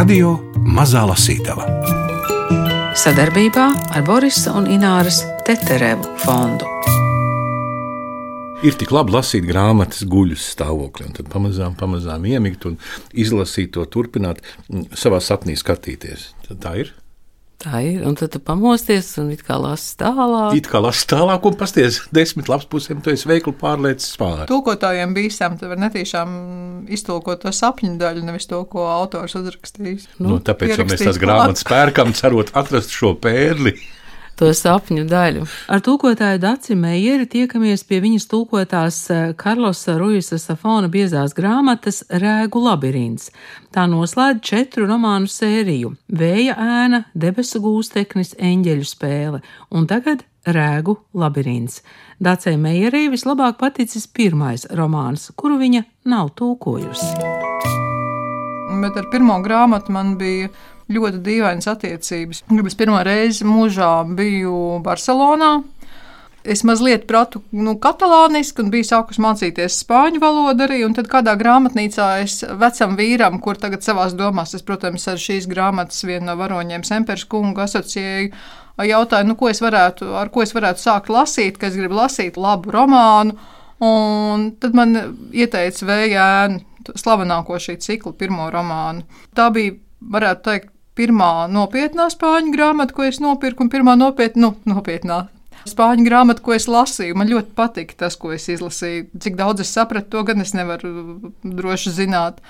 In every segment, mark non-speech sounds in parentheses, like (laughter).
Radio Mazā Lasītava sadarbībā ar Borisa un Ināras Teterevu fondu. Ir tik labi lasīt grāmatas guļus stāvokli, un tad pamazām, pamazām iemigt un izlasīt to, turpināt, savā sapnī skatīties. Tad tā ir. Tā ir. Un tad tu pamosties un it kā lasi tālāk. It kā lasi tālāk, un pasties desmit lapas pusēm, tu esi veikli pārliecis pāri. Tulkotājiem bīstam, tu vari netīšām iztulkot to sapņu daļu, nevis to, ko autors uzrakstījis. Nu, nu, tāpēc mēs tās grāmatas pērkam, cerot atrast šo pērli to sapņu daļu. Ar tulkotāju Daci Meijeri tiekamies pie viņas tulkotās eh, Karlosa Ruisa Safona biezās grāmatas Rēgu labirints. Tā noslēdz četru romānu sēriju - Vēja ēna, debesu gūsteknis, eņģeļu spēle un tagad Rēgu labirints. Dacei Meijerī vislabāk paticis pirmais romāns, kuru viņa nav tulkojusi. Bet ar pirmo grāmatu man bija ļoti dīvainas attiecības. Es pirmo reizi mūžā biju Barcelonā. Es mazliet pratu nu, katalāniski un biju sākus mācīties spāņu valodu arī. Tad kādā grāmatnīcā es vecam vīram, kur tagad savās domās, es, protams, ar šīs grāmatas vienu no varoņiem, Sempers kungu asociēju, jautāju, nu, ko es varētu, ar ko es varētu sākt lasīt, ka es gribu lasīt labu romānu. Un tad man ieteica vējēnu, slavenāko šī cikla pirmo romānu. Tā bija, varētu teikt, pirmā nopietnā spāņu grāmata, ko es nopirku, un pirmā nopietnā, nu, nopietnā spāņu grāmatu, ko es lasīju. Man ļoti patika tas, ko es izlasīju. Cik daudz es sapratu, to gan es nevaru droši zināt.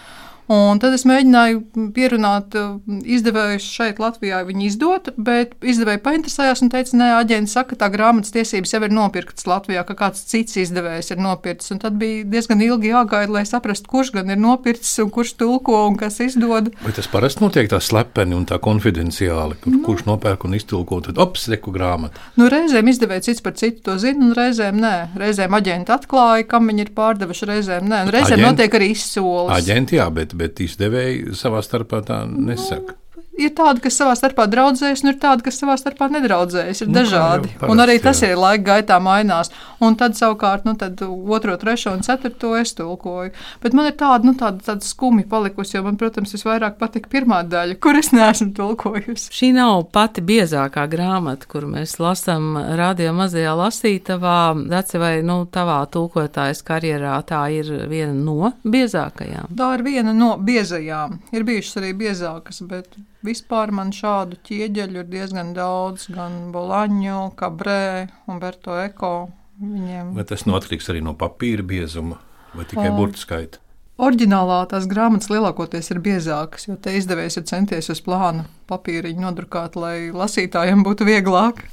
Un tad es mēģināju pierunāt uh, izdevējus šeit, Latvijā, viņu izdot, bet izdevēji painteresējās un teica, nē, aģents saka, ka tā grāmatas tiesības jau ir nopirktas Latvijā, ka kāds cits izdevējs ir nopircis. Un tad bija diezgan ilgi jāgaida, lai saprastu, kurš gan ir nopircis un kurš tulko un kas izdod. Vai tas parasti notiek tā slepeni un tā konfidenciāli, kur, nu, kurš nopērk un iztulko, tad ops, reku grāmatu? Nu, reizēm izdevēji cits par citu to zina, un reizēm nē. Reizēm aģenti atklāja, kam viņi ir pārdevuši, reizēm nē. Un reizēm Aģent, notiek arī izsoles. Aģenti, jā, bet bet izdevēji savā starpā tā nesaka ir tādi, kas savā starpā draudzējas, un ir tādi, kas savā starpā nedraudzējas. Ir nu, dažādi. Jau, un arī tas jā. ir laika gaitā mainās. Un tad savukārt, nu, tad otro, trešo un ceturto es tulkoju. Bet man ir tāda, nu, tāda, tāda skumja palikusi, jo man, protams, visvairāk patika pirmā daļa, kur es neesmu tulkojusi. Šī nav pati biezākā grāmata, kuru mēs lasām radio mazajā lasītavā. Daci, vai, nu, tavā tulkotājas karjerā tā ir viena no biezākajām? Tā ir viena no biezajām. Ir bijušas arī biezākas, bet Vispār man šādu ķieģeļu ir diezgan daudz, gan Bolaņu, Kabrē, Umberto Eko. Viņiem. Vai tas notiks arī no papīra biezuma vai tikai o. burbuļu skaita? Oriģinālā tās grāmatas lielākoties ir biezākas, jo te izdevējs ir centies uz plāna papīriņu nodrukāt, lai lasītājiem būtu vieglāk.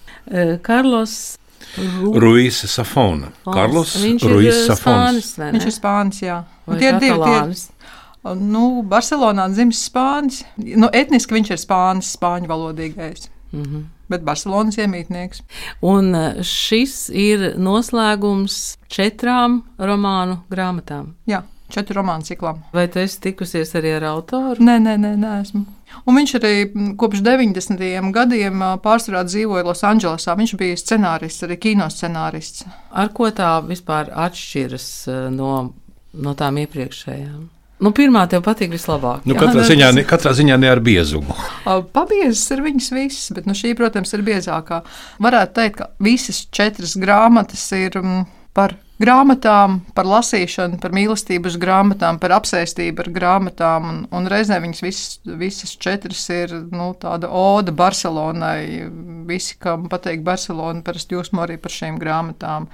Karlos Ruisa Safona. Karlos Ruisa Safons. Viņš ir spānis, jā. Tie ir divi. Tie, Nu, Barcelonā dzimis spānis. Nu, etniski viņš ir spānis, spāņu valodīgais. Mm -hmm. Bet Barcelonas iemītnieks. Un e, šis ir noslēgums četrām romānu grāmatām. Jā, četru romānu ciklam. Vai tu esi tikusies arī ar autoru? Nē, nē, nē, nē esmu. Un viņš arī kopš 90. gadiem pārsvarā dzīvoja Losandželosā. Viņš bija scenārists, arī kino scenārists. Ar ko tā vispār atšķiras no, no tām iepriekšējām? Nu, pirmā tev patīk vislabāk. Nu, katrā, jā, ziņā, ne, katrā ziņā ne ar biezumu. (laughs) Pabiezas ir viņas visas, bet nu, šī, protams, ir biezākā. Varētu teikt, ka visas četras grāmatas ir mm, par grāmatām, par lasīšanu, par mīlestību uz grāmatām, par apsēstību ar grāmatām. Un, un reizē viņas visas, visas četras ir nu, tāda oda Barcelonai. Visi, kam patīk Barcelona, parasti jūsmo arī par šīm grāmatām.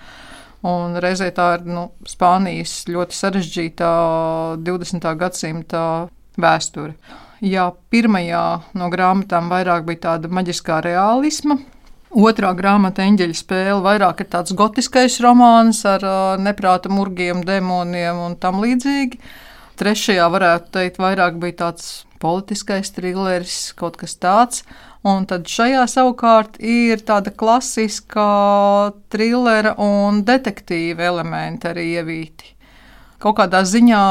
Un reizē tā ir nu, Spānijas ļoti sarežģītā 20. gadsimta vēsture. Jā, pirmajā no grāmatām vairāk bija tāda maģiskā realisma. Otrā grāmata, eņģeļa spēle, vairāk ir tāds gotiskais romāns ar neprāta murgiem, demoniem un tam līdzīgi. Trešajā varētu teikt, vairāk bija tāds politiskais trilleris, kaut kas tāds. Un tad šajā savukārt ir tāda klasiskā trillera un detektīva elementi arī ievīti. Kaut kādā ziņā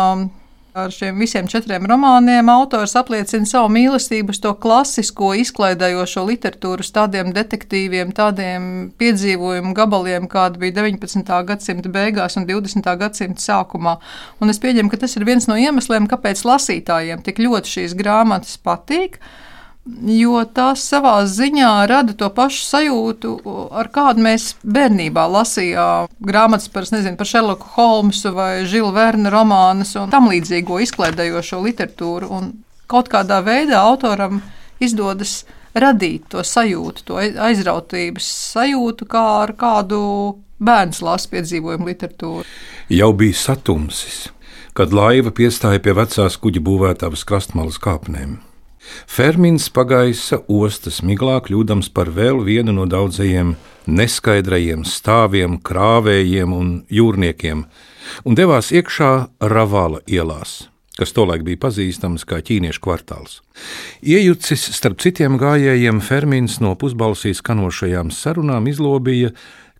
Ar šiem visiem četriem romāniem autors apliecina savu mīlestību uz to klasisko, izklaidējošo literatūru, tādiem detektīviem, tādiem piedzīvojumu gabaliem, kāda bija 19. gadsimta beigās un 20. gadsimta sākumā. Un es pieņemu, ka tas ir viens no iemesliem, kāpēc lasītājiem tik ļoti šīs grāmatas patīk jo tās savā ziņā rada to pašu sajūtu, ar kādu mēs bērnībā lasījām grāmatas par, nezinu, par Šerloku Holmsu vai Žilu Verna romānus un tam līdzīgo izklaidējošo literatūru. Un kaut kādā veidā autoram izdodas radīt to sajūtu, to aizrautības sajūtu, kā ar kādu bērnu lasu piedzīvojumu literatūru. Jau bija satumsis, kad laiva piestāja pie vecās kuģa būvētājas krastmalas kāpnēm. Fermins pagaisa ostas miglā, kļūdams par vēl vienu no daudzajiem neskaidrajiem stāviem, krāvējiem un jūrniekiem, un devās iekšā Ravala ielās kas tolaik bija pazīstams kā ķīniešu kvartāls. Iejucis starp citiem gājējiem, Fermins no pusbalsīs skanošajām sarunām izlobīja,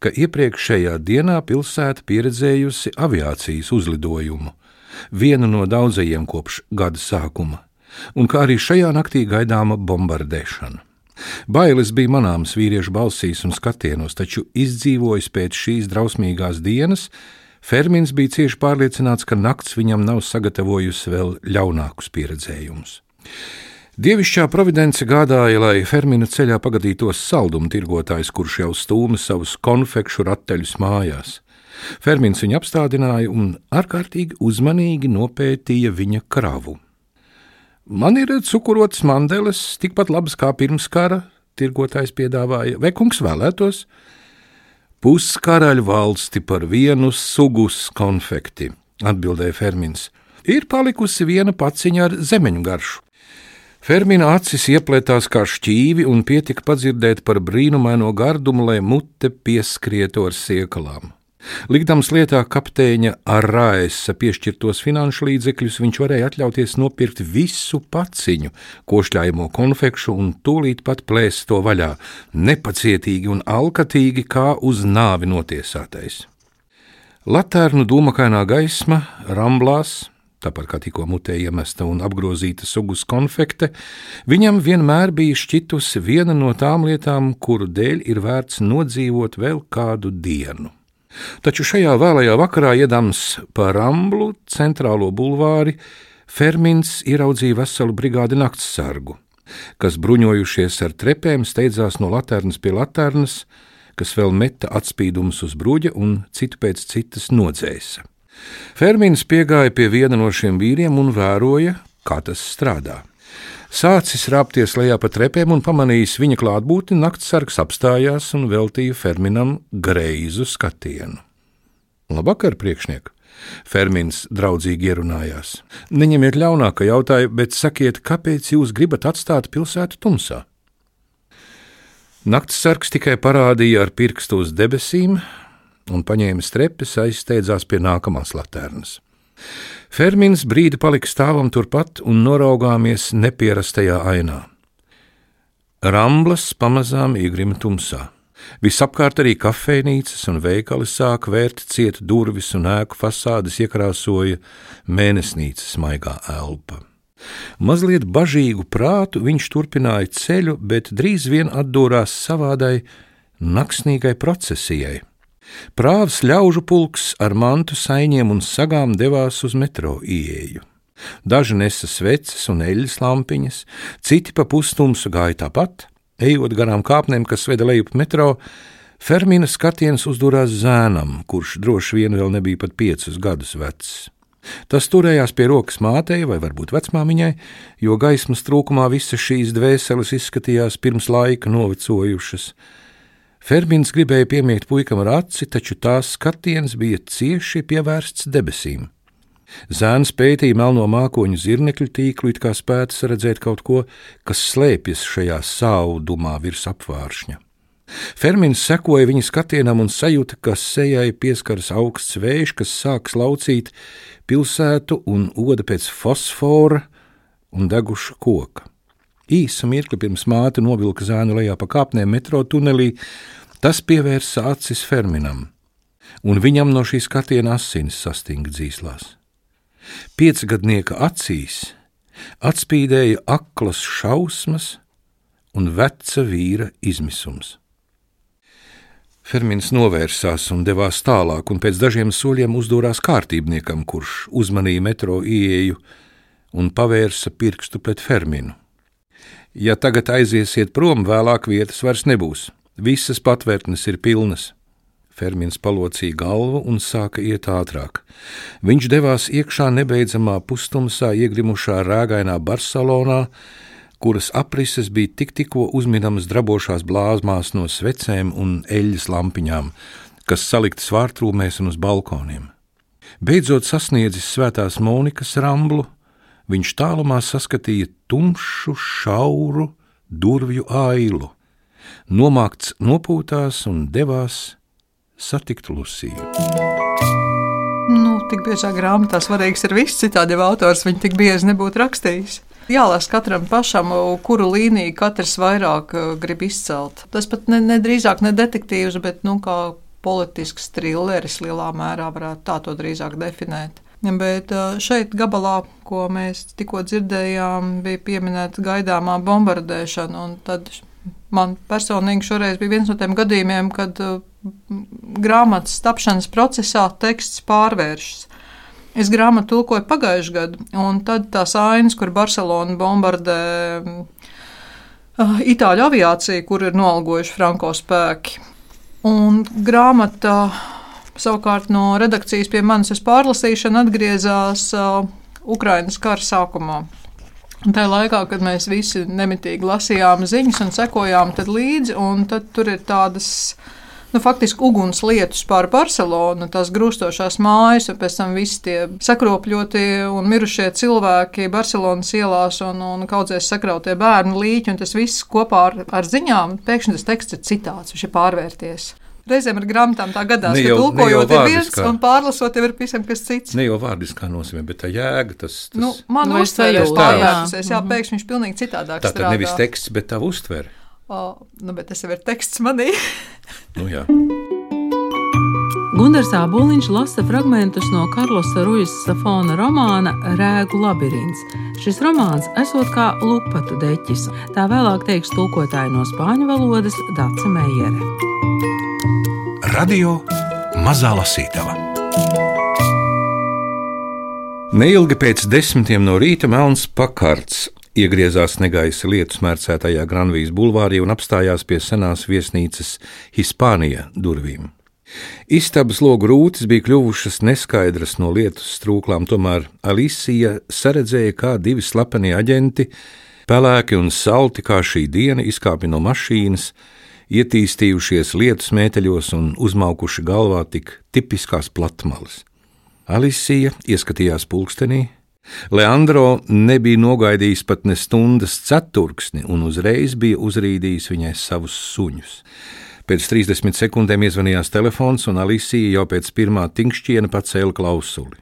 ka iepriekšējā dienā pilsēta pieredzējusi aviācijas uzlidojumu, vienu no daudzajiem kopš gada sākuma un kā arī šajā naktī gaidāma bombardēšana. Bailes bija manāmas vīriešu balsīs un skatienos, taču izdzīvojis pēc šīs drausmīgās dienas, Fermins bija cieši pārliecināts, ka nakts viņam nav sagatavojusi vēl ļaunākus pieredzējumus. Dievišķā providence gādāja, lai Fermina ceļā pagadītos saldumu tirgotājs, kurš jau stūma savus konfekšu ratelļus mājās. Fermins viņu apstādināja un ārkārtīgi uzmanīgi nopētīja viņa kravu. Man ir cukurotas mandeles, tikpat labas kā pirms kara, tirgotājs piedāvāja. Vai kungs vēlētos? Puskaraļu valsti par vienu sugus konfekti, atbildēja Fermins. Ir palikusi viena paciņa ar zemeņu garšu. Fermina acis ieplētās kā šķīvi un pietika padzirdēt par brīnumaino gardumu, lai mute pieskrietu ar siekalām. Likdams lietā kapteiņa Arāesa piešķirtos finanšu līdzekļus, viņš varēja atļauties nopirkt visu paciņu, košļājumu konfekšu un tūlīt pat plēst to vaļā, nepacietīgi un alkatīgi kā uz nāvi notiesātais. Latērnu dūmakainā gaisma ramblās, tāpat kā tikko mutē iemesta un apgrozīta sugas konfekte, viņam vienmēr bija šķitusi viena no tām lietām, kuru dēļ ir vērts nodzīvot vēl kādu dienu. Taču šajā vēlajā vakarā iedams pa Ramblu centrālo bulvāri, Fermins ieraudzīja veselu brigādi naktsargu, kas bruņojušies ar trepēm steidzās no laternas pie laternas, kas vēl meta atspīdumus uz bruģa un citu pēc citas nodzēsa. Fermins piegāja pie viena no šiem vīriem un vēroja, kā tas strādā. Sācis rāpties lejā pa trepēm un pamanījis viņa klātbūtni, naktsargs apstājās un veltīja Ferminam greizu skatienu. Labvakar, priekšniek! Fermins draudzīgi ierunājās. Neņemiet ļaunā, ka jautāju, bet sakiet, kāpēc jūs gribat atstāt pilsētu tumsā? Naktsargs tikai parādīja ar pirkstu uz debesīm un paņēma strepes aizsteidzās pie nākamās laternas. Fermins brīdi palika stāvam turpat un noraugāmies nepierastajā ainā. Ramblas pamazām iegrima tumsā. Visapkārt arī kafejnīcas un veikali sāk vērt ciet durvis un ēku fasādes iekrāsoja mēnesnīcas maigā elpa. Mazliet bažīgu prātu viņš turpināja ceļu, bet drīz vien atdūrās savādai naksnīgai procesijai Prāvs ļaužu pulks ar mantu saiņiem un sagām devās uz metro ieeju. Daži nesa sveces un eļļas lampiņas, citi pa pustumsu gāja tāpat, ejot garām kāpnēm, kas veda lejup metro. Fermina skatiens uzdurās zēnam, kurš droši vien vēl nebija pat piecus gadus vecs. Tas turējās pie rokas mātei vai varbūt vecmāmiņai, jo gaismas trūkumā visas šīs dvēseles izskatījās pirms laika novecojušas. Fermins gribēja piemiegt puikam ar aci, taču tās skatiens bija cieši pievērsts debesīm. Zēns pētīja melno mākoņu zirnekļu tīklu, it kā spētu redzēt kaut ko, kas slēpjas šajā saudumā virs apvāršņa. Fermins sekoja viņa skatienam un sajūta, ka sejai pieskaras augsts vējš, kas sāks laucīt pilsētu un oda pēc fosfora un deguša koka. Īsu mirkli pirms māte novilka zēnu lejā pa kāpnēm metro tunelī, tas pievērsa acis Ferminam, un viņam no šīs skatiena asins sastinga dzīslās. Piecgadnieka acīs atspīdēja aklas šausmas un veca vīra izmisums. Fermins novērsās un devās tālāk, un pēc dažiem soļiem uzdūrās kārtībniekam, kurš uzmanīja metro ieeju un pavērsa pirkstu pret Ferminu. Ja tagad aiziesiet prom, vēlāk vietas vairs nebūs. Visas patvērtnes ir pilnas. Fermins palocīja galvu un sāka iet ātrāk. Viņš devās iekšā nebeidzamā pustumsā iegrimušā rēgainā Barcelonā, kuras aprises bija tik tikko uzminamas drabošās blāzmās no svecēm un eļļas lampiņām, kas saliktas vārtrūmēs un uz balkoniem. Beidzot sasniedzis svētās Monikas ramblu, viņš tālumā saskatīja tumšu, šauru durvju ailu, nomākts nopūtās un devās satikt Lusiju. Nu, tik biežā grāmatā svarīgs ir viss, citādi jau autors viņu tik bieži nebūtu rakstījis. Jālasa katram pašam, kuru līniju katrs vairāk uh, grib izcelt. Tas pat ne, ne drīzāk ne detektīvs, bet nu, kā politisks trilleris lielā mērā varētu tā to drīzāk definēt. Bet šeit gabalā, ko mēs tikko dzirdējām, bija pieminēta gaidāmā bombardēšana. Man personīgi šoreiz bija viens no tiem gadījumiem, kad grāmatas tapšanas procesā teksts pārvēršas. Es grāmatu tulkoju pagājušajā gadā, un tad tās ainas, kur Barcelona bombardē itāļu aviāciju, kur ir noalgojuši franko spēki. Un grāmata savukārt no redakcijas pie manis pārlasīšana atgriezās uh, Ukrainas kara sākumā. Tajā laikā, kad mēs visi nemitīgi lasījām ziņas un sekojām līdzi, un tad tur ir tādas nu, faktiski uguns lietus pār Barcelonu, tās grūstošās mājas, un pēc tam visi tie sakropļotie un mirušie cilvēki Barcelonas ielās un, un kaudzēs sakrautie bērnu līķi, un tas viss kopā ar, ar ziņām, pēkšņi tas teksts ir citāds, viņš ir pārvērties. Reizēm ar grāmatām tā gadās, ne jau, ka tulkojot ir viens un pārlasot ir pavisam kas cits. Ne jau vārdiskā nozīmē, bet tā jēga tas. tas... Nu, man nu, uztveres pārvērtusies, jā, mhm. pēkšņi viņš pilnīgi citādāk tā, strādā. Tā tad nevis teksts, bet tā uztvere. O, nu, bet tas jau ir teksts manī. nu, jā. (laughs) Gunārs Aboliņš lasa fragmentus no Karlosa Ruijas Safona romāna Rēgu labirints. Šis romāns esot kā lupatu deķis, tā vēlāk teiks tulkotāji no spāņu valodas Dāca Meijere. Radio Mazā Lasītava Neilgi pēc desmitiem no rīta melns pakarts iegriezās negaisa lietu smērcētajā Granvijas bulvārī un apstājās pie senās viesnīcas Hispānija durvīm. Istabas logu rūtis bija kļuvušas neskaidras no lietus strūklām, tomēr Alisija saredzēja, kā divi slepeni aģenti, pelēki un salti kā šī diena, izkāpi no mašīnas, ietīstījušies lietus mēteļos un uzmaukuši galvā tik tipiskās platmalas. Alisija ieskatījās pulkstenī, Leandro nebija nogaidījis pat ne stundas ceturksni un uzreiz bija uzrīdījis viņai savus suņus. Pēc 30 sekundēm iezvanījās telefons, un Alisija jau pēc pirmā tinkšķiena pacēla klausuli.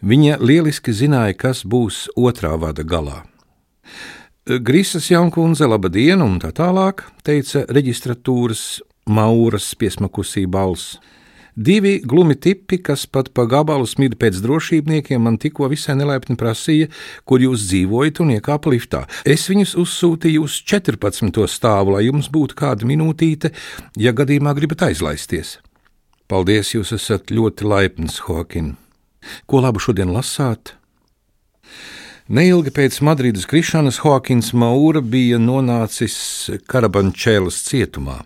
Viņa lieliski zināja, kas būs otrā vada galā. Grisas jaunkundze, laba diena, un tā tālāk, teica reģistratūras mauras piesmakusī balss. Divi glumi tipi, kas pat pa gabalu smid pēc drošībniekiem, man tikko visai nelaipni prasīja, kur jūs dzīvojat un iekāpa liftā. Es viņus uzsūtīju uz 14. stāvu, lai jums būtu kāda minūtīte, ja gadījumā gribat aizlaisties. Paldies, jūs esat ļoti laipns, Hokin. Ko labu šodien lasāt? Neilgi pēc Madrides krišanas Hoakins Maura bija nonācis Karabančēlas cietumā.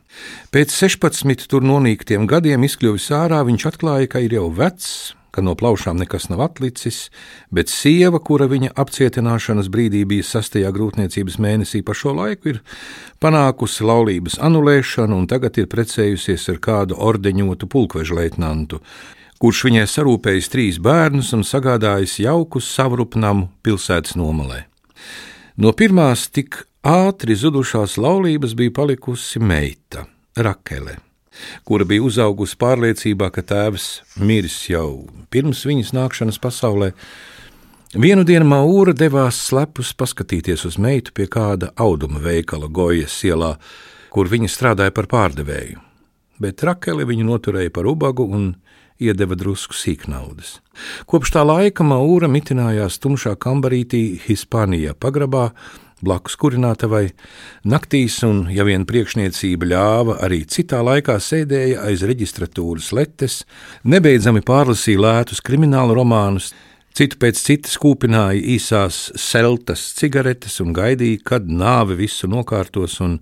Pēc 16 tur nonīktiem gadiem izkļuvis ārā, viņš atklāja, ka ir jau vecs, ka no plaušām nekas nav atlicis, bet sieva, kura viņa apcietināšanas brīdī bija sastajā grūtniecības mēnesī pa šo laiku, ir panākusi laulības anulēšanu un tagad ir precējusies ar kādu ordeņotu pulkveža leitnantu kurš viņai sarūpējis trīs bērnus un sagādājis jauku savrupnamu pilsētas nomalē. No pirmās tik ātri zudušās laulības bija palikusi meita, Rakele, kura bija uzaugusi pārliecībā, ka tēvs miris jau pirms viņas nākšanas pasaulē. Vienu dienu Maūra devās slepus paskatīties uz meitu pie kāda auduma veikala Gojas ielā, kur viņa strādāja par pārdevēju, bet Rakele viņu noturēja par ubagu un iedeva drusku sīknaudas. Kopš tā laika Maūra mitinājās tumšā kambarītī Hispānijā pagrabā, blakus kurinātavai, naktīs, un, ja vien priekšniecība ļāva, arī citā laikā sēdēja aiz reģistratūras letes, nebeidzami pārlasīja lētus kriminālu romānus, citu pēc citas kūpināja īsās seltas cigaretes un gaidīja, kad nāve visu nokārtos un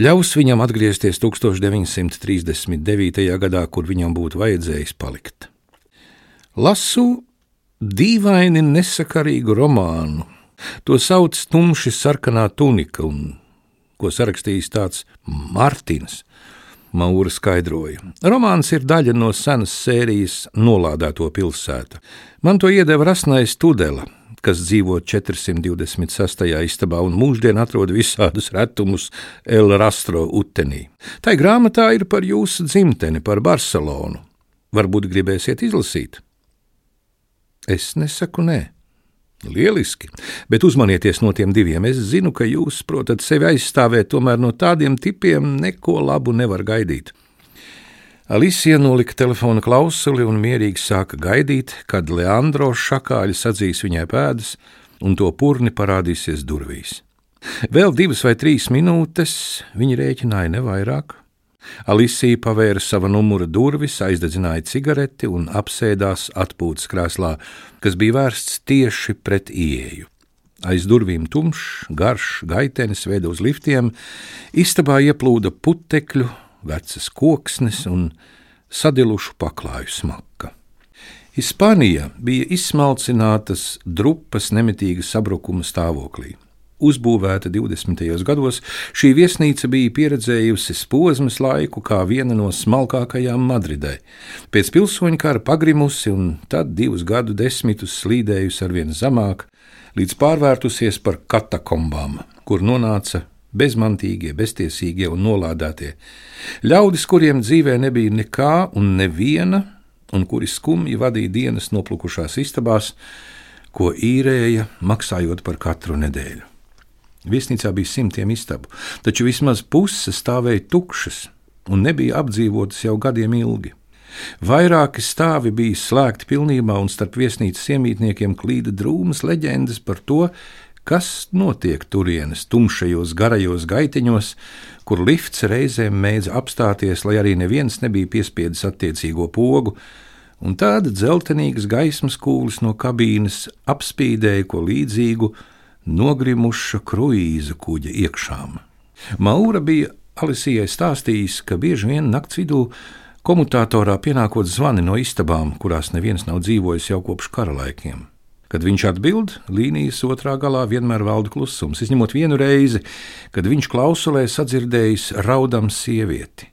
ļaus viņam atgriezties 1939. gadā, kur viņam būtu vajadzējis palikt. Lasu dīvaini nesakarīgu romānu, To sauc tumši sarkanā tunika, un ko sarakstījis tāds Mārtiņš. Maura skaidroja. Romāns ir daļa no senas sērijas Nolādēto pilsētu. Man to iedeva Rasnais Tudela, kas dzīvo 426. istabā un mūždien atrod visādus retumus El Rastro utenī. Tai grāmatā ir par jūsu dzimteni, par Barcelonu. Varbūt gribēsiet izlasīt? Es nesaku nē. Lieliski, bet uzmanieties no tiem diviem. Es zinu, ka jūs protat sevi aizstāvēt, tomēr no tādiem tipiem neko labu nevar gaidīt. Alicija nolika telefona klausuli un mierīgi sāka gaidīt, kad Leandro šakāļi sadzīs viņai pēdas un to purni parādīsies durvīs. Vēl divas vai trīs minūtes viņa rēķināja nevairāk. Alisija pavēra sava numura durvis, aizdedzināja cigareti un apsēdās atpūtas krēslā, kas bija vērsts tieši pret ieeju. Aiz durvīm tumšs, garš gaitenis veda uz liftiem, istabā ieplūda putekļu, vecas koksnes un sadilušu paklāju smaka. Hispānija bija izsmalcinātas drupas nemitīga sabrukuma stāvoklī uzbūvēta 20. gados, šī viesnīca bija pieredzējusi posmas laiku kā viena no smalkākajām Madridē. Pēc pilsoņu kara pagrimusi un tad divus gadu desmitus slīdējusi arvien zemāk, līdz pārvērtusies par katakombām, kur nonāca bezmantīgie, beztiesīgie un nolādētie. Ļaudis, kuriem dzīvē nebija nekā un neviena, un kuri skumji vadīja dienas noplukušās istabās, ko īrēja, maksājot par katru nedēļu. Viesnīcā bija simtiem istabu, taču vismaz puse stāvēja tukšas un nebija apdzīvotas jau gadiem ilgi. Vairāki stāvi bija slēgti pilnībā, un starp viesnīcas iemītniekiem klīda drūmas leģendas par to, kas notiek turienes tumšajos, garajos gaiteņos, kur lifts reizēm mēdz apstāties, lai arī neviens nebija piespiedzis attiecīgo pogu, un tāda dzeltenīgas gaismas kūlis no kabīnes apspīdēja ko līdzīgu nogrimuša kruīza kuģa iekšām. Maura bija Alisijai stāstījis, ka bieži vien nakts vidū komutatorā pienākot zvani no istabām, kurās neviens nav dzīvojis jau kopš kara laikiem. Kad viņš atbild, līnijas otrā galā vienmēr valda klusums, izņemot vienu reizi, kad viņš klausulē sadzirdējis raudam sievieti.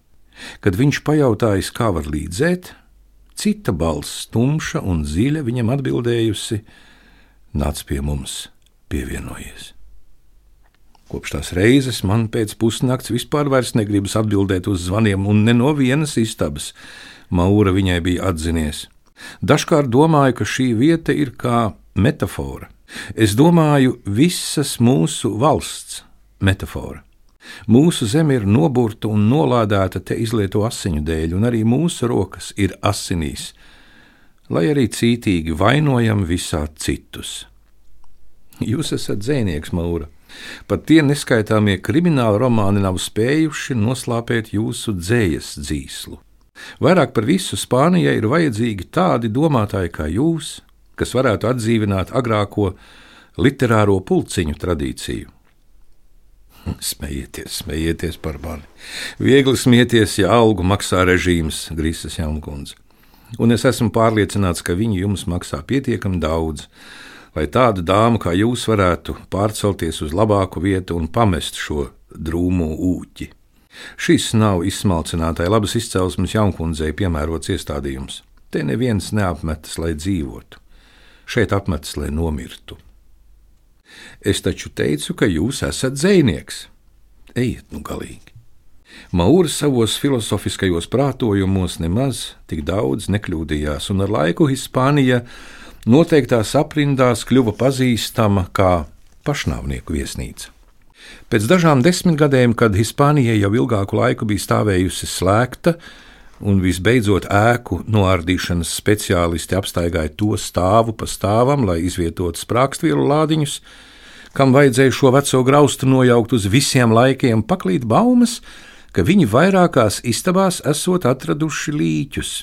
Kad viņš pajautājis, kā var līdzēt, cita balss, tumša un dziļa, viņam atbildējusi: Nāc pie mums! pievienojies. Kopš tās reizes man pēc pusnakts vispār negribas atbildēt uz zvaniem, un ne no vienas istabas Maura viņai bija atzinies. Dažkārt domāju, ka šī vieta ir kā metāfora. Es domāju, visas mūsu valsts metāfora. Mūsu zeme ir noburta un nolādēta te izlieto asiņu dēļ, un arī mūsu rokas ir asinīs, lai arī cītīgi vainojam visā citus. Jūs esat dzēnieks, Maura. Pat tie neskaitāmie krimināli romāni nav spējuši noslāpēt jūsu dzējas dzīslu. Vairāk par visu Spānijai ir vajadzīgi tādi domātāji kā jūs, kas varētu atdzīvināt agrāko literāro pulciņu tradīciju. Smējieties, smējieties par mani. Viegli smieties, ja algu maksā režīms, Grīsas Jankundze. Un es esmu pārliecināts, ka viņi jums maksā pietiekami daudz, lai tāda dāma kā jūs varētu pārcelties uz labāku vietu un pamest šo drūmo ūķi. Šis nav izsmalcinātai labas izcelsmes jaunkundzei piemērots iestādījums. Te neviens neapmetas, lai dzīvotu. Šeit apmetas, lai nomirtu. Es taču teicu, ka jūs esat dzēnieks. Ejiet nu galīgi! Maura savos filozofiskajos prātojumos nemaz tik daudz nekļūdījās, un ar laiku Hispānija noteiktās aprindās kļuva pazīstama kā pašnāvnieku viesnīca. Pēc dažām desmitgadēm, kad Hispānija jau ilgāku laiku bija stāvējusi slēgta, un visbeidzot ēku noārdīšanas speciālisti apstaigāja to stāvu pa stāvam, lai izvietotu sprākstvielu lādiņus, kam vajadzēja šo veco graustu nojaukt uz visiem laikiem, paklīt baumas, ka viņi vairākās istabās esot atraduši līķus,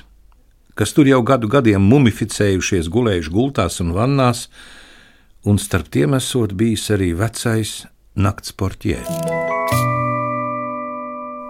kas tur jau gadu gadiem mumificējušies, gulējuši gultās un vannās, un starp tiem esot bijis arī vecais nakts portjē.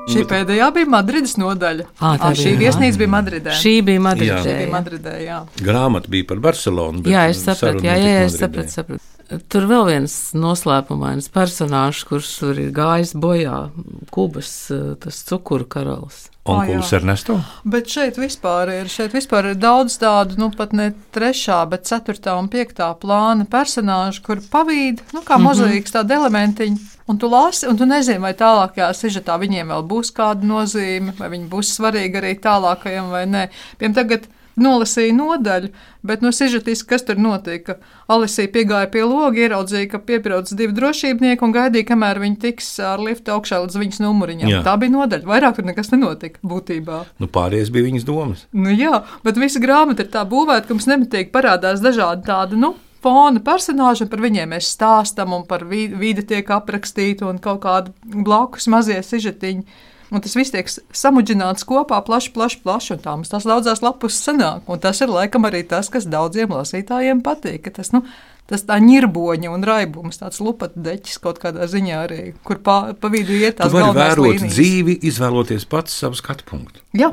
Šī pēdējā bija Madrides nodaļa. À, tā à, šī bija, viesnīca bija Madridē. Šī bija Madridē. Jā. Šī bija. Madridē, jā. Grāmata bija par Barcelonu. bet Jā, es sapratu, jā, jā, jā, es sapratu, sapratu. Tur vēl viens noslēpumains personāžs, kurš tur ir gājis bojā, Kubas eh, tas cukuru karalis. Ā, jā. Ernesto. Bet šeit vispār ir, šeit vispār ir daudz tādu, nu pat ne trešā, bet ceturtā un piektā plāna personāžu, kur pavīd, nu kā mozaīks tādi elementiņi. Un tu lasi, un tu nezini, vai tālākajā sižetā viņiem vēl būs kāda nozīme, vai viņi būs svarīgi arī tālākajam vai nē. Piemēram, tagad nolasīja nodaļu, bet no sižetiski, kas tur notika? Alisija piegāja pie loga, ieraudzīja, ka piebrauc divi drošībnieki un gaidīja, kamēr viņi tiks ar liftu augšā līdz viņas numuriņam. Jā. Tā bija nodaļa. Vairāk tur nekas nenotika būtībā. Nu, pārējais bija viņas domas. Nu, jā, bet visa grāmata ir tā būvēta, ka mums nemitīgi parādās dažādi tādi, nu, fona personāži, un par viņiem mēs stāstam, un par vi- vidi tiek aprakstīta, un kaut kādi blakus mazie sižetiņi. Un tas viss tiek samudžināts kopā, plaši, plaši, plaši, un tā mums tas daudzās lapus sanāk. Un tas ir laikam arī tas, kas daudziem lasītājiem patīk. ka Tas, nu, tas tā ņirboņa un raibums, tāds lupatdeķis kaut kādā ziņā arī, kur pa, pa vidu iet tās galvenās vērot līnijas. dzīvi, izvēloties pats savu skatu punktu. Jā,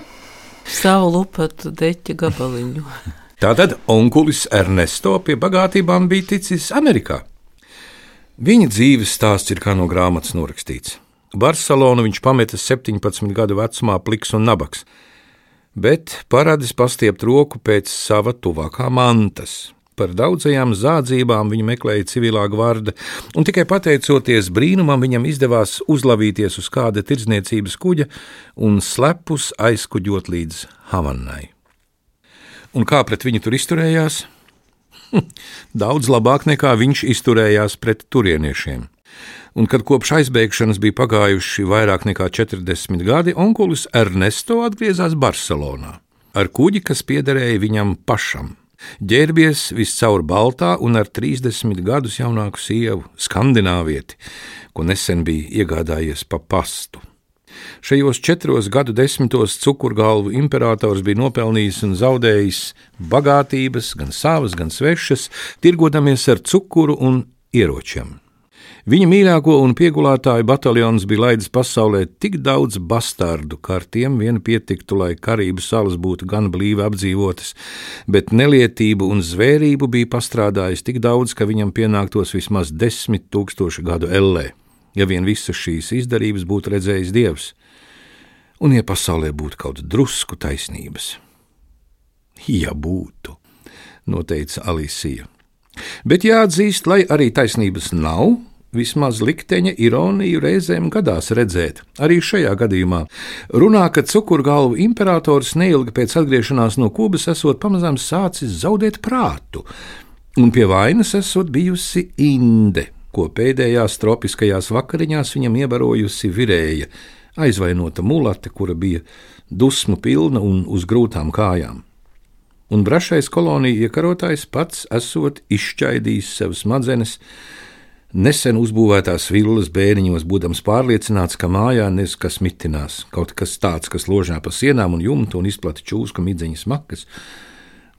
Savu lupatu deķa gabaliņu. (laughs) Tātad onkulis Ernesto pie bagātībām bija ticis Amerikā. Viņa dzīves stāsts ir kā no grāmatas norakstīts. Barcelonu viņš pameta 17 gadu vecumā, pliks un nabaks, bet paradis pastiept roku pēc sava tuvākā mantas. Par daudzajām zādzībām viņa meklēja civilā gvarda, un tikai pateicoties brīnumam, viņam izdevās uzlavīties uz kāda tirdzniecības kuģa un slepus aizkuģot līdz Havanai. Un kā pret viņu tur izturējās? (laughs) Daudz labāk nekā viņš izturējās pret turieniešiem. Un kad kopš aizbēgšanas bija pagājuši vairāk nekā 40 gadi, onkulis Ernesto atgriezās Barcelonā ar kuģi, kas piederēja viņam pašam. Ģērbies viscaur baltā un ar 30 gadus jaunāku sievu, skandināvieti, ko nesen bija iegādājies pa pastu. Šajos četros gadu desmitos cukurgalvu imperators bija nopelnījis un zaudējis bagātības, gan savas, gan svešas, tirgodamies ar cukuru un ieročiem. Viņa mīļāko un piegulētāju bataljons bija laidis pasaulē tik daudz bastardu, ka ar tiem vien pietiktu, lai Karību salas būtu gan blīvi apdzīvotas, bet nelietību un zvērību bija pastrādājis tik daudz, ka viņam pienāktos vismaz desmit tūkstoši gadu ellē, ja vien visas šīs izdarības būtu redzējis Dievs, un ja pasaulē būtu kaut drusku taisnības. Ja būtu, noteica Alisija. Bet jāatzīst, lai arī taisnības nav, vismaz likteņa ironiju reizēm gadās redzēt. Arī šajā gadījumā runā, ka cukurgalvu imperators neilgi pēc atgriešanās no Kubas esot pamazām sācis zaudēt prātu, un pie vainas esot bijusi Inde, ko pēdējās tropiskajās vakariņās viņam iebarojusi virēja, aizvainota mulate, kura bija dusmu pilna un uz grūtām kājām un brašais kolonija iekarotājs pats esot izšķaidījis sev smadzenes, nesen uzbūvētās vilnas bēniņos, būdams pārliecināts, ka mājā neskas mitinās, kaut kas tāds, kas ložā pa sienām un jumtu un izplata čūsku midzeņas makas.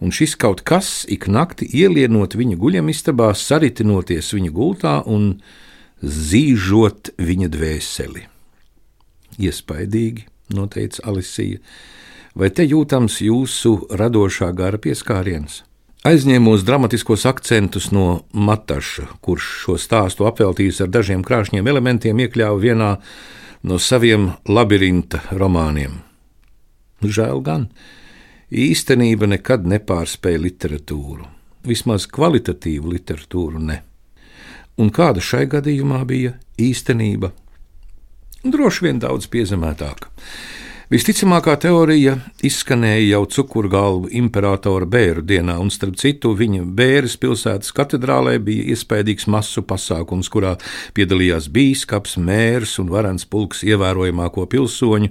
Un šis kaut kas ik nakti ielienot viņa guļamistabā, saritinoties viņa gultā un zīžot viņa dvēseli. Iespaidīgi, noteica Alisija, vai te jūtams jūsu radošā gara pieskāriens? Aizņēmos dramatiskos akcentus no Mataša, kurš šo stāstu apveltījis ar dažiem krāšņiem elementiem, iekļāva vienā no saviem labirinta romāniem. Žēl gan, īstenība nekad nepārspēja literatūru, vismaz kvalitatīvu literatūru ne. Un kāda šai gadījumā bija īstenība? Droši vien daudz piezemētāka. Visticamākā teorija izskanēja jau cukurgalvu imperatora bēru dienā, un starp citu viņa bēres pilsētas katedrālē bija iespaidīgs masu pasākums, kurā piedalījās bīskaps, mērs un varants pulks ievērojamāko pilsoņu,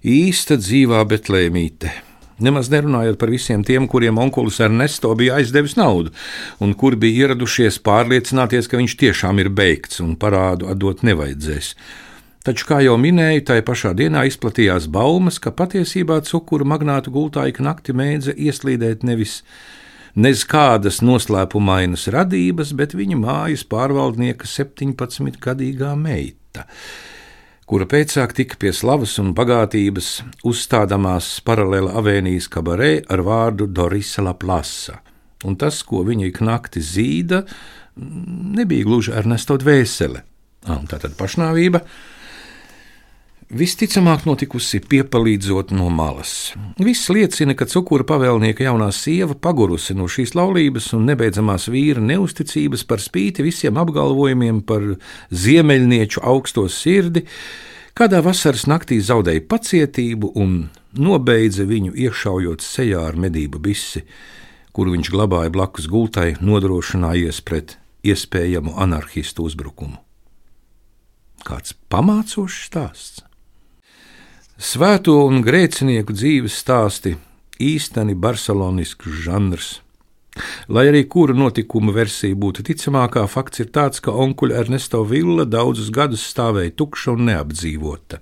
Īsta dzīvā betlēmīte. Nemaz nerunājot par visiem tiem, kuriem onkulis Ernesto bija aizdevis naudu, un kuri bija ieradušies pārliecināties, ka viņš tiešām ir beigts un parādu atdot nevajadzēs. Taču, kā jau minēju, tai pašā dienā izplatījās baumas, ka patiesībā cukuru magnātu gultā ik nakti mēdza ieslīdēt nevis nez kādas noslēpumainas radības, bet viņa mājas pārvaldnieka 17-gadīgā meita kura pēcāk tika pie slavas un bagātības uzstādāmās paralēla avēnijas kabarē ar vārdu Dorisa La Plasa. Un tas, ko viņa ik nakti zīda, nebija gluži Ernesto dvēsele. Tā tad pašnāvība, visticamāk notikusi piepalīdzot no malas. Viss liecina, ka cukura pavēlnieka jaunā sieva pagurusi no šīs laulības un nebeidzamās vīra neusticības par spīti visiem apgalvojumiem par ziemeļnieču augsto sirdi, kādā vasaras naktī zaudēja pacietību un nobeidza viņu iešaujot sejā ar medību bisi, kuru viņš glabāja blakus gultai, nodrošinājies pret iespējamu anarchistu uzbrukumu. Kāds pamācošs stāsts! Svēto un grēcinieku dzīves stāsti īsteni barcelonisks žanrs. Lai arī kura notikuma versija būtu ticamākā, fakts ir tāds, ka onkuļa Ernesto Villa daudzus gadus stāvēja tukša un neapdzīvota.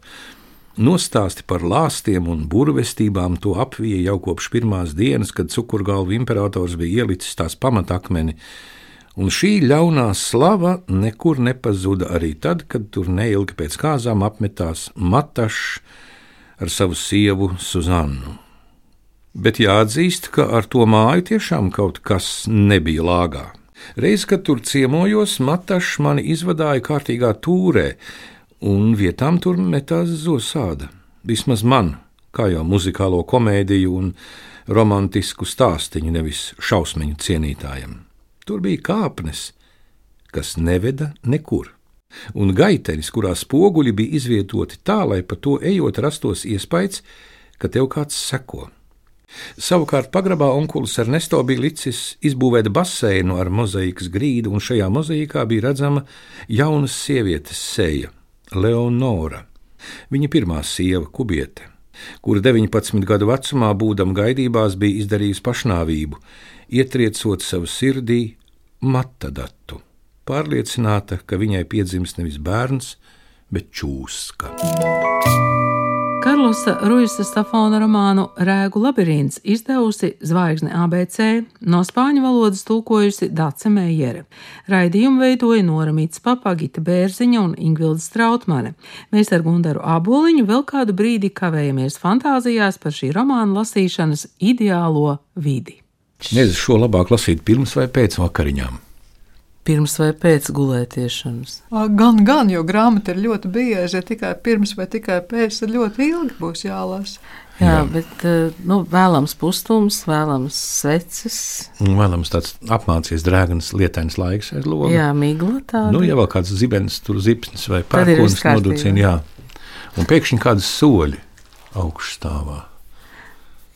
Nostāsti par lāstiem un burvestībām to apvija jau kopš pirmās dienas, kad cukurgalva imperators bija ielicis tās pamatakmeni, un šī ļaunā slava nekur nepazuda arī tad, kad tur neilgi pēc kāzām apmetās Matašs ar savu sievu Suzannu. Bet jāatzīst, ka ar to māju tiešām kaut kas nebija lāgā. Reiz, kad tur ciemojos, Matašs mani izvadīja kārtīgā tūrē, un vietām tur metās zosāda. Vismaz man, kā jau muzikālo komēdiju un romantisku stāstīņu, nevis šausmiņu cienītājiem. Tur bija kāpnes, kas neveda nekur un gaitenis, kurā spoguļi bija izvietoti tā, lai pa to ejot rastos iespējas, ka tev kāds seko. Savukārt pagrabā onkulis Ernesto bija licis izbūvēt baseinu ar mozaīkas grīdu, un šajā mozaīkā bija redzama jaunas sievietes seja, Leonora, viņa pirmā sieva, kubiete, kura 19 gadu vecumā, būdama gaidībās, bija izdarījusi pašnāvību, ietriecot savu sirdī matadatu pārliecināta, ka viņai piedzims nevis bērns, bet čūska. Karlosa Ruisa Stafona romānu Rēgu labirints izdevusi Zvaigzne ABC, no spāņu valodas tulkojusi Dace Meijere. Raidījumu veidoja Nora Mīts Papagita Bērziņa un Ingvilda Strautmane. Mēs ar Gundaru Aboliņu vēl kādu brīdi kavējamies fantāzijās par šī romāna lasīšanas ideālo vidi. Nezinu, šo labāk lasīt pirms vai pēc vakariņām pirms vai pēc gulētiešanas? Gan, gan, jo grāmata ir ļoti bieži, ja tikai pirms vai tikai pēc, tad ļoti ilgi būs jālasa. Jā, Jā, bet nu, vēlams pustums, vēlams sveces. Vēlams tāds apmācies drēgns, lietains laiks ar logu. Jā, migla tāda. Nu, ja vēl kāds zibens, tur zipsnis vai pērkons noducina, jā. Un pēkšņi kādas soļi augšstāvā.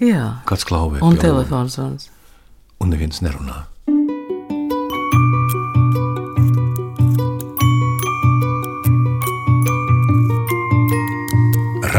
Jā. Kāds klauvē. Un telefons zvans. Un neviens nerunā.